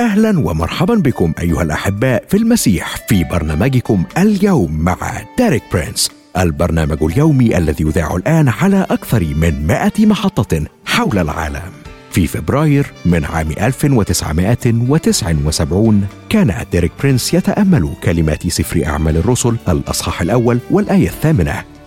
أهلا ومرحبا بكم أيها الأحباء في المسيح في برنامجكم اليوم مع ديريك برينس البرنامج اليومي الذي يذاع الآن على أكثر من 100 محطة حول العالم. في فبراير من عام 1979 كان ديريك برينس يتأمل كلمات سفر أعمال الرسل الأصحاح الأول والآية الثامنة.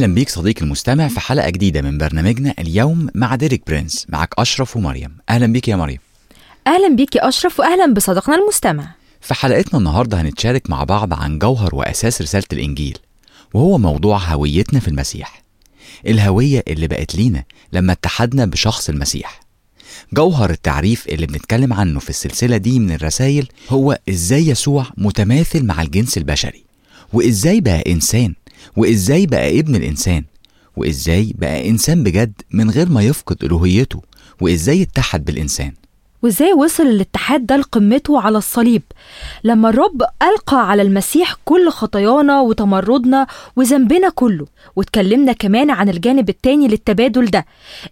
أهلا بيك صديقي المستمع في حلقة جديدة من برنامجنا اليوم مع ديريك برينس معك أشرف ومريم. أهلا بيك يا مريم. أهلا بيك يا أشرف وأهلا بصديقنا المستمع. في حلقتنا النهاردة هنتشارك مع بعض عن جوهر وأساس رسالة الإنجيل وهو موضوع هويتنا في المسيح. الهوية اللي بقت لينا لما اتحدنا بشخص المسيح. جوهر التعريف اللي بنتكلم عنه في السلسلة دي من الرسائل هو إزاي يسوع متماثل مع الجنس البشري وإزاي بقى إنسان وإزاي بقى ابن الإنسان؟ وإزاي بقى إنسان بجد من غير ما يفقد ألوهيته؟ وإزاي اتحد بالإنسان؟ وإزاي وصل الاتحاد ده لقمته على الصليب؟ لما الرب ألقى على المسيح كل خطايانا وتمردنا وذنبنا كله واتكلمنا كمان عن الجانب التاني للتبادل ده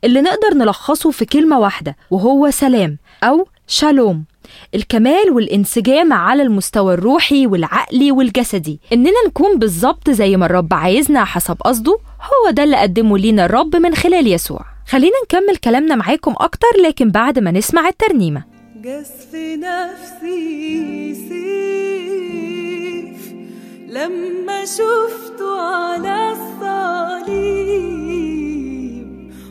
اللي نقدر نلخصه في كلمة واحدة وهو سلام أو شالوم. الكمال والانسجام على المستوى الروحي والعقلي والجسدي. إننا نكون بالظبط زي ما الرب عايزنا حسب قصده هو ده اللي قدمه لينا الرب من خلال يسوع. خلينا نكمل كلامنا معاكم أكتر لكن بعد ما نسمع الترنيمة. جس في نفسي سيف لما شفته على الصليب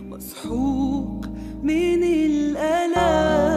مسحوق من الألم.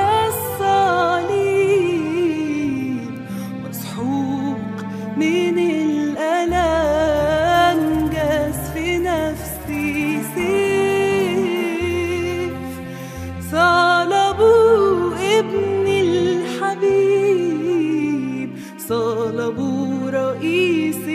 e se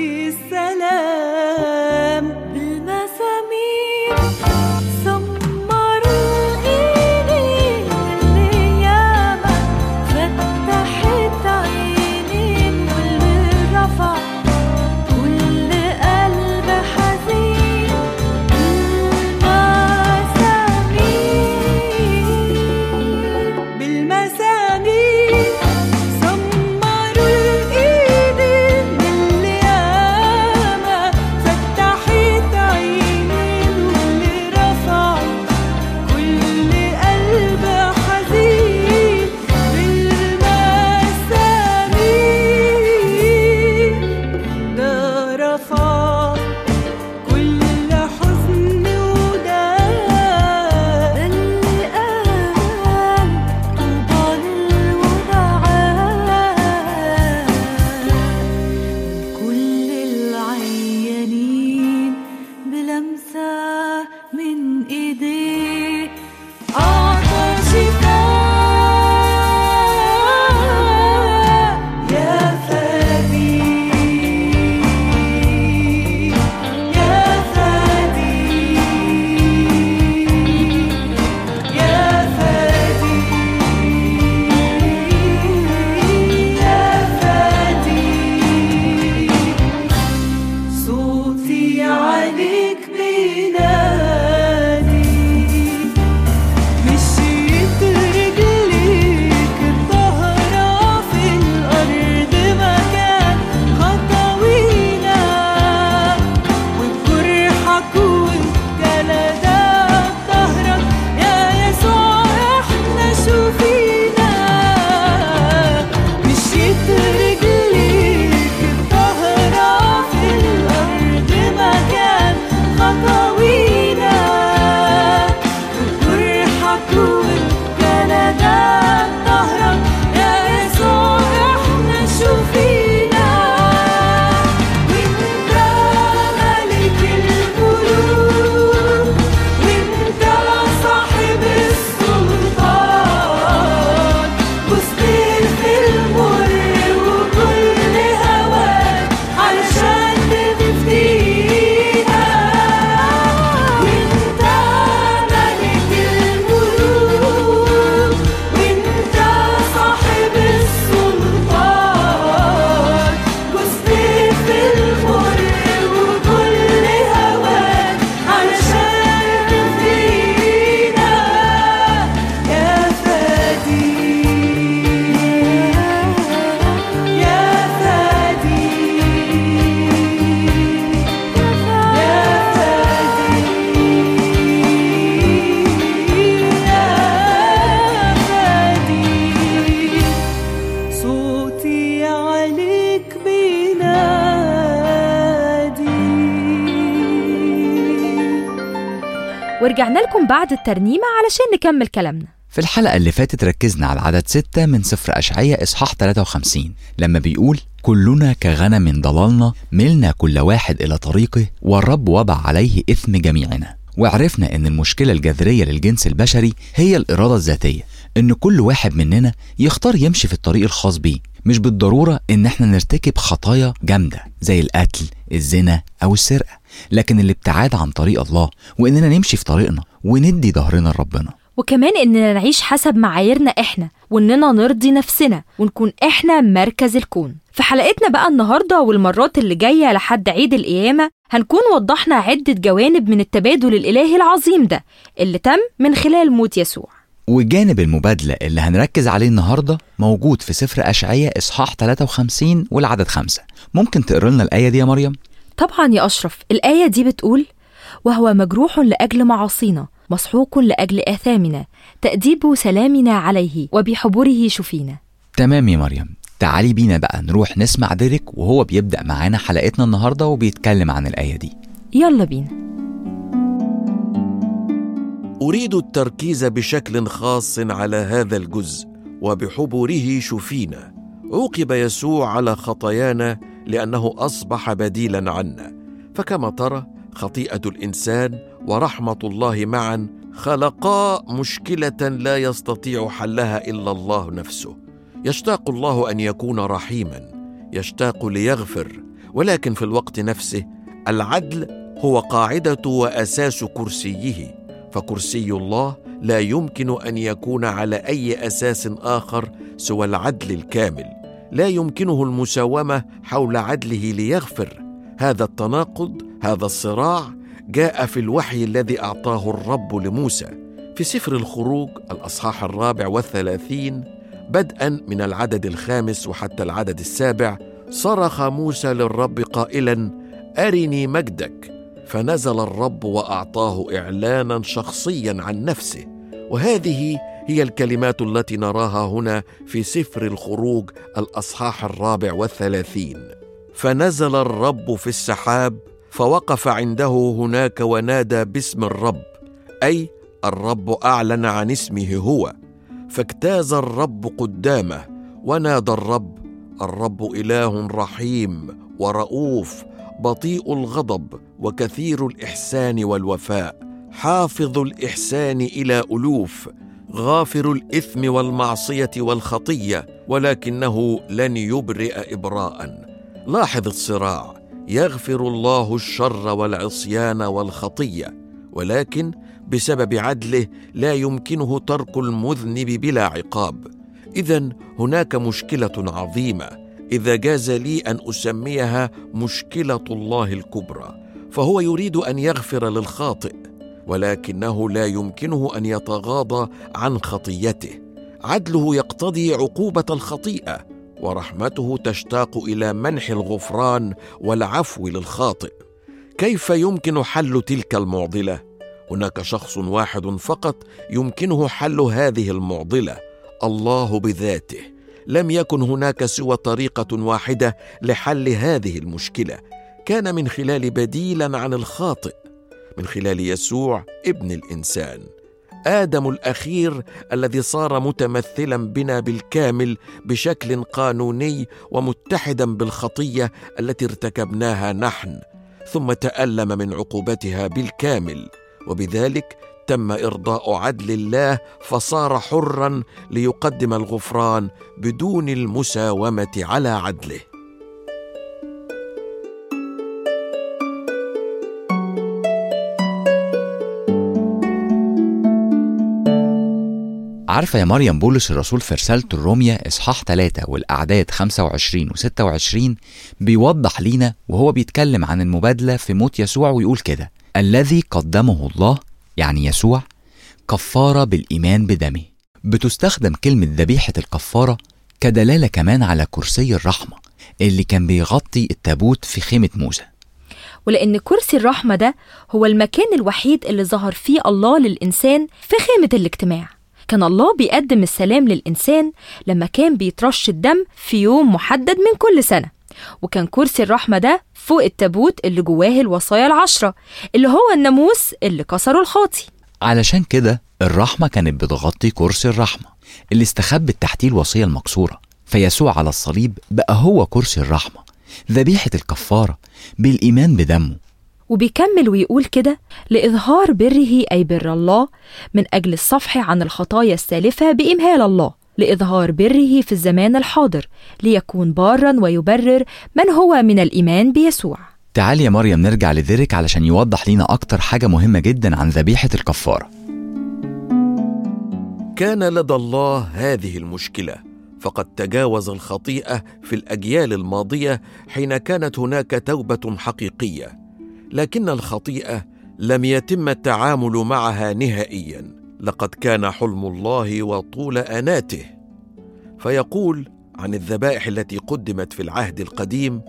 ورجعنا لكم بعد الترنيمة علشان نكمل كلامنا. في الحلقة اللي فاتت ركزنا على عدد ستة من سفر أشعية إصحاح 53 لما بيقول كلنا كغنم ضللنا ملنا كل واحد إلى طريقه والرب وضع عليه إثم جميعنا. وعرفنا إن المشكلة الجذرية للجنس البشري هي الإرادة الذاتية إن كل واحد مننا يختار يمشي في الطريق الخاص بيه مش بالضرورة إن إحنا نرتكب خطايا جامدة زي القتل الزنا أو السرقة. لكن الابتعاد عن طريق الله وإننا نمشي في طريقنا وندي ظهرنا لربنا. وكمان إننا نعيش حسب معاييرنا إحنا وإننا نرضي نفسنا ونكون إحنا مركز الكون. في حلقتنا بقى النهاردة والمرات اللي جاية لحد عيد القيامة هنكون وضحنا عدة جوانب من التبادل الإلهي العظيم ده اللي تم من خلال موت يسوع. وجانب المبادلة اللي هنركز عليه النهاردة موجود في سفر أشعية إصحاح 53 والعدد خمسة. ممكن تقرأ لنا الآية دي يا مريم؟ طبعا يا أشرف الآية دي بتقول وهو مجروح لأجل معاصينا مسحوق لأجل آثامنا تأديب سلامنا عليه وبحبره شفينا. تمام يا مريم. تعالي بينا بقى نروح نسمع ديريك وهو بيبدأ معانا حلقتنا النهاردة وبيتكلم عن الآية دي. يلا بينا. أريد التركيز بشكل خاص على هذا الجزء وبحبره شفينا. عوقب يسوع على خطايانا لأنه أصبح بديلا عنا فكما ترى خطيئة الإنسان ورحمة الله معا خلقا مشكلة لا يستطيع حلها إلا الله نفسه. يشتاق الله أن يكون رحيما يشتاق ليغفر ولكن في الوقت نفسه العدل هو قاعدة وأساس كرسيه. فكرسي الله لا يمكن أن يكون على أي أساس آخر سوى العدل الكامل. لا يمكنه المساومة حول عدله ليغفر. هذا التناقض هذا الصراع جاء في الوحي الذي أعطاه الرب لموسى. في سفر الخروج الأصحاح الرابع والثلاثين بدءا من العدد الخامس وحتى العدد السابع صرخ موسى للرب قائلا أرني مجدك. فنزل الرب وأعطاه إعلانا شخصيا عن نفسه. وهذه هي الكلمات التي نراها هنا في سفر الخروج الأصحاح الرابع والثلاثين. فنزل الرب في السحاب فوقف عنده هناك ونادى باسم الرب أي الرب أعلن عن اسمه هو. فاجتاز الرب قدامه ونادى الرب الرب إله رحيم ورؤوف بطيء الغضب وكثير الإحسان والوفاء. حافظ الإحسان إلى ألوف غافر الإثم والمعصية والخطية ولكنه لن يبرئ ابراء. لاحظ الصراع يغفر الله الشر والعصيان والخطية ولكن بسبب عدله لا يمكنه ترك المذنب بلا عقاب. اذا هناك مشكلة عظيمة إذا جاز لي أن أسميها مشكلة الله الكبرى فهو يريد أن يغفر للخاطئ. ولكنه لا يمكنه أن يتغاضى عن خطيته. عدله يقتضي عقوبة الخطيئة ورحمته تشتاق إلى منح الغفران والعفو للخاطئ. كيف يمكن حل تلك المعضلة؟ هناك شخص واحد فقط يمكنه حل هذه المعضلة الله بذاته. لم يكن هناك سوى طريقة واحدة لحل هذه المشكلة. كان من خلال بديلا عن الخاطئ. من خلال يسوع ابن الإنسان. آدم الأخير الذي صار متمثلا بنا بالكامل بشكل قانوني ومتحدا بالخطية التي ارتكبناها نحن ثم تألم من عقوبتها بالكامل وبذلك تم إرضاء عدل الله فصار حرا ليقدم الغفران بدون المساومة على عدله. عارفة يا مريم بولس الرسول في رسالته الرومية إصحاح 3 والأعداد 25 و 26 بيوضح لينا وهو بيتكلم عن المبادلة في موت يسوع ويقول كده الذي قدمه الله يعني يسوع كفارة بالإيمان بدمه. بتستخدم كلمة ذبيحة الكفارة كدلالة كمان على كرسي الرحمة اللي كان بيغطي التابوت في خيمة موسى. ولأن كرسي الرحمة ده هو المكان الوحيد اللي ظهر فيه الله للإنسان في خيمة الاجتماع. كان الله بيقدم السلام للإنسان لما كان بيترش الدم في يوم محدد من كل سنة. وكان كرسي الرحمة ده فوق التابوت اللي جواه الوصايا العشرة اللي هو الناموس اللي كسره الخاطي. علشان كده الرحمة كانت بتغطي كرسي الرحمة اللي استخبت تحتيه الوصية المكسورة. فيسوع على الصليب بقى هو كرسي الرحمة ذبيحة الكفارة بالإيمان بدمه. وبيكمل ويقول كده لإظهار بره أي بر الله من أجل الصفح عن الخطايا السالفة بإمهال الله لإظهار بره في الزمان الحاضر ليكون بارا ويبرر من هو من الإيمان بيسوع. تعال يا مريم نرجع لديريك علشان يوضح لينا أكتر حاجة مهمة جدا عن ذبيحة الكفارة كان لدى الله هذه المشكلة فقد تجاوز الخطيئة في الأجيال الماضية حين كانت هناك توبة حقيقية. لكن الخطيئة لم يتم التعامل معها نهائيا. لقد كان حلم الله وطول أناته. فيقول عن الذبائح التي قدمت في العهد القديم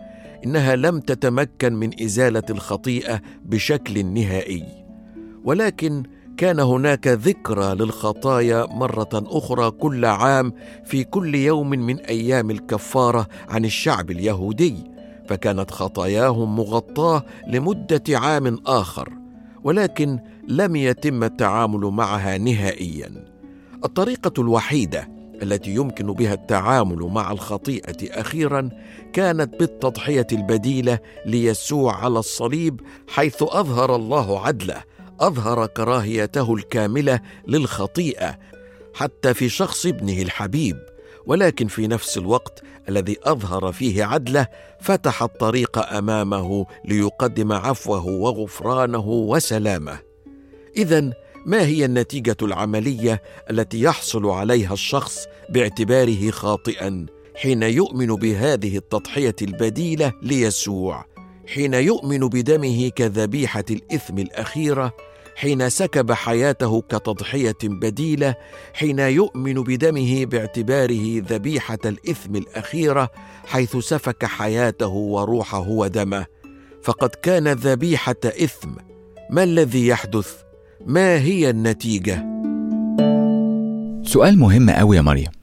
إنها لم تتمكن من إزالة الخطيئة بشكل نهائي. ولكن كان هناك ذكرى للخطايا مرة أخرى كل عام في كل يوم من أيام الكفارة عن الشعب اليهودي. فكانت خطاياهم مغطاة لمدة عام آخر ولكن لم يتم التعامل معها نهائيا. الطريقة الوحيدة التي يمكن بها التعامل مع الخطيئة أخيرا كانت بالتضحية البديلة ليسوع على الصليب حيث أظهر الله عدله أظهر كراهيته الكاملة للخطيئة حتى في شخص ابنه الحبيب. ولكن في نفس الوقت الذي أظهر فيه عدله فتح الطريق أمامه ليقدم عفوه وغفرانه وسلامه. اذا ما هي النتيجة العملية التي يحصل عليها الشخص باعتباره خاطئا حين يؤمن بهذه التضحية البديلة ليسوع حين يؤمن بدمه كذبيحة الإثم الأخيرة حين سكب حياته كتضحية بديلة حين يؤمن بدمه باعتباره ذبيحة الإثم الأخيرة حيث سفك حياته وروحه ودمه. فقد كان ذبيحة إثم. ما الذي يحدث؟ ما هي النتيجة؟ سؤال مهم قوي يا مريم.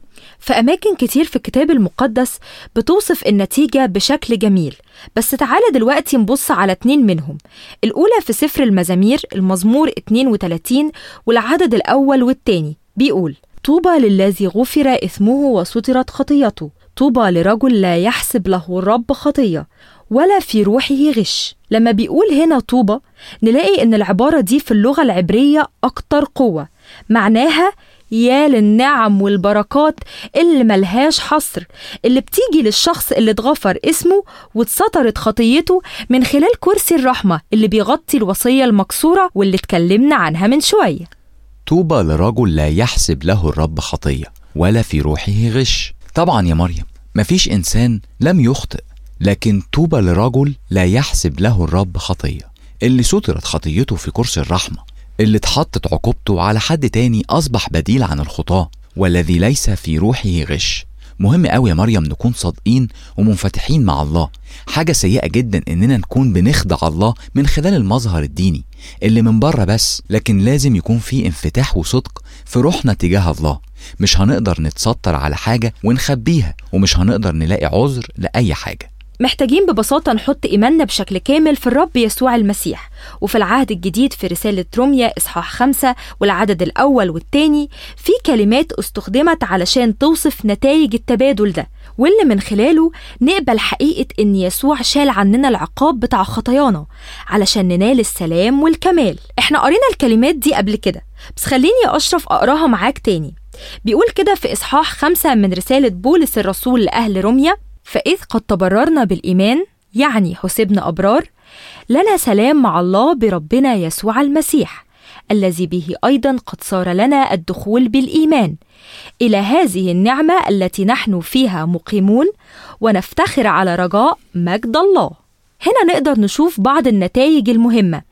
في أماكن كتير في الكتاب المقدس بتوصف النتيجة بشكل جميل. بس تعالى دلوقتي نبص على اتنين منهم. الأولى في سفر المزامير المزمور 32 والعدد الأول والتاني. بيقول طوبى للذي غفر إثمه وسترت خطيته. طوبى لرجل لا يحسب له الرب خطية ولا في روحه غش. لما بيقول هنا طوبى نلاقي إن العبارة دي في اللغة العبرية أكتر قوة. معناها يا للنعم والبركات اللي ملهاش حصر اللي بتيجي للشخص اللي اتغفر اسمه واتسترت خطيته من خلال كرسي الرحمة اللي بيغطي الوصية المكسورة واللي اتكلمنا عنها من شوية. طوبى لرجل لا يحسب له الرب خطية ولا في روحه غش. طبعا يا مريم مفيش إنسان لم يخطئ لكن طوبى لرجل لا يحسب له الرب خطية. اللي سترت خطيته في كرسي الرحمة اللي اتحطت عقوبته على حد تاني أصبح بديل عن الخطاة والذي ليس في روحه غش. مهم قوي يا مريم نكون صادقين ومنفتحين مع الله. حاجة سيئة جدا إننا نكون بنخدع الله من خلال المظهر الديني اللي من بره بس لكن لازم يكون في انفتاح وصدق في روحنا تجاه الله. مش هنقدر نتستر على حاجة ونخبيها ومش هنقدر نلاقي عذر لأي حاجة. محتاجين ببساطة نحط إيماننا بشكل كامل في الرب يسوع المسيح وفي العهد الجديد في رسالة روميا إصحاح خمسة والعدد الأول والتاني في كلمات استخدمت علشان توصف نتائج التبادل ده واللي من خلاله نقبل حقيقة إن يسوع شال عننا العقاب بتاع خطايانا علشان ننال السلام والكمال. إحنا قرينا الكلمات دي قبل كده بس خليني أشرف أقراها معاك تاني. بيقول كده في إصحاح خمسة من رسالة بولس الرسول لأهل روميا فإذ قد تبررنا بالإيمان يعني حسبنا أبرار لنا سلام مع الله بربنا يسوع المسيح الذي به أيضا قد صار لنا الدخول بالإيمان. إلى هذه النعمة التي نحن فيها مقيمون ونفتخر على رجاء مجد الله. هنا نقدر نشوف بعض النتائج المهمة.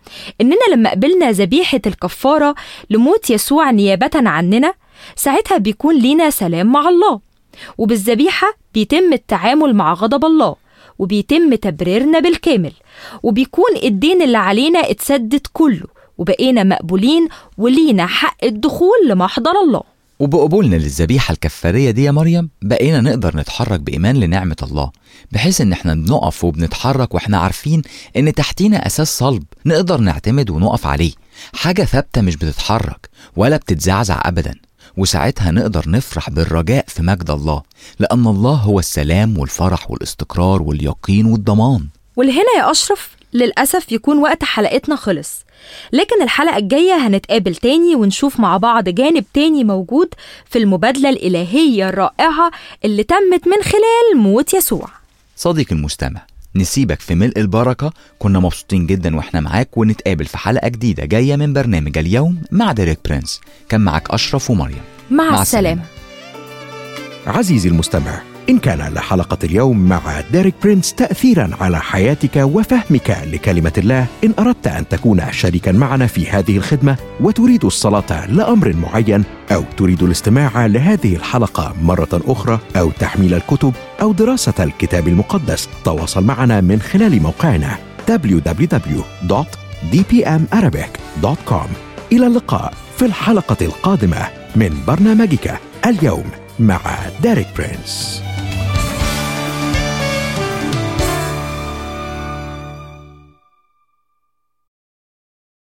إننا لما قبلنا ذبيحة الكفارة لموت يسوع نيابة عننا ساعتها بيكون لينا سلام مع الله. وبالذبيحة بيتم التعامل مع غضب الله وبيتم تبريرنا بالكامل وبيكون الدين اللي علينا اتسدد كله وبقينا مقبولين ولينا حق الدخول لمحضر الله. وبقبولنا للذبيحة الكفارية دي يا مريم بقينا نقدر نتحرك بإيمان لنعمة الله بحيث إن إحنا بنقف وبنتحرك وإحنا عارفين إن تحتينا أساس صلب نقدر نعتمد ونقف عليه. حاجة ثابتة مش بتتحرك ولا بتتزعزع أبدا. وساعتها نقدر نفرح بالرجاء في مجد الله لأن الله هو السلام والفرح والاستقرار واليقين والضمان. ولهنا يا أشرف للأسف يكون وقت حلقتنا خلص. لكن الحلقة الجاية هنتقابل تاني ونشوف مع بعض جانب تاني موجود في المبادلة الإلهية الرائعة اللي تمت من خلال موت يسوع. صديقي المستمع نسيبك في ملء البركة. كنا مبسوطين جدا وإحنا معاك ونتقابل في حلقة جديدة جاية من برنامج اليوم مع ديريك برنس. كان معاك أشرف ومريم. مع, مع السلامة. عزيزي المستمع إن كان لحلقة اليوم مع ديريك برينس تأثيرا على حياتك وفهمك لكلمة الله إن أردت أن تكون شريكا معنا في هذه الخدمة وتريد الصلاة لأمر معين أو تريد الاستماع لهذه الحلقة مرة أخرى أو تحميل الكتب أو دراسة الكتاب المقدس تواصل معنا من خلال موقعنا www.dpmarabic.com إلى اللقاء في الحلقة القادمة. من برنامجك اليوم مع ديريك برينس.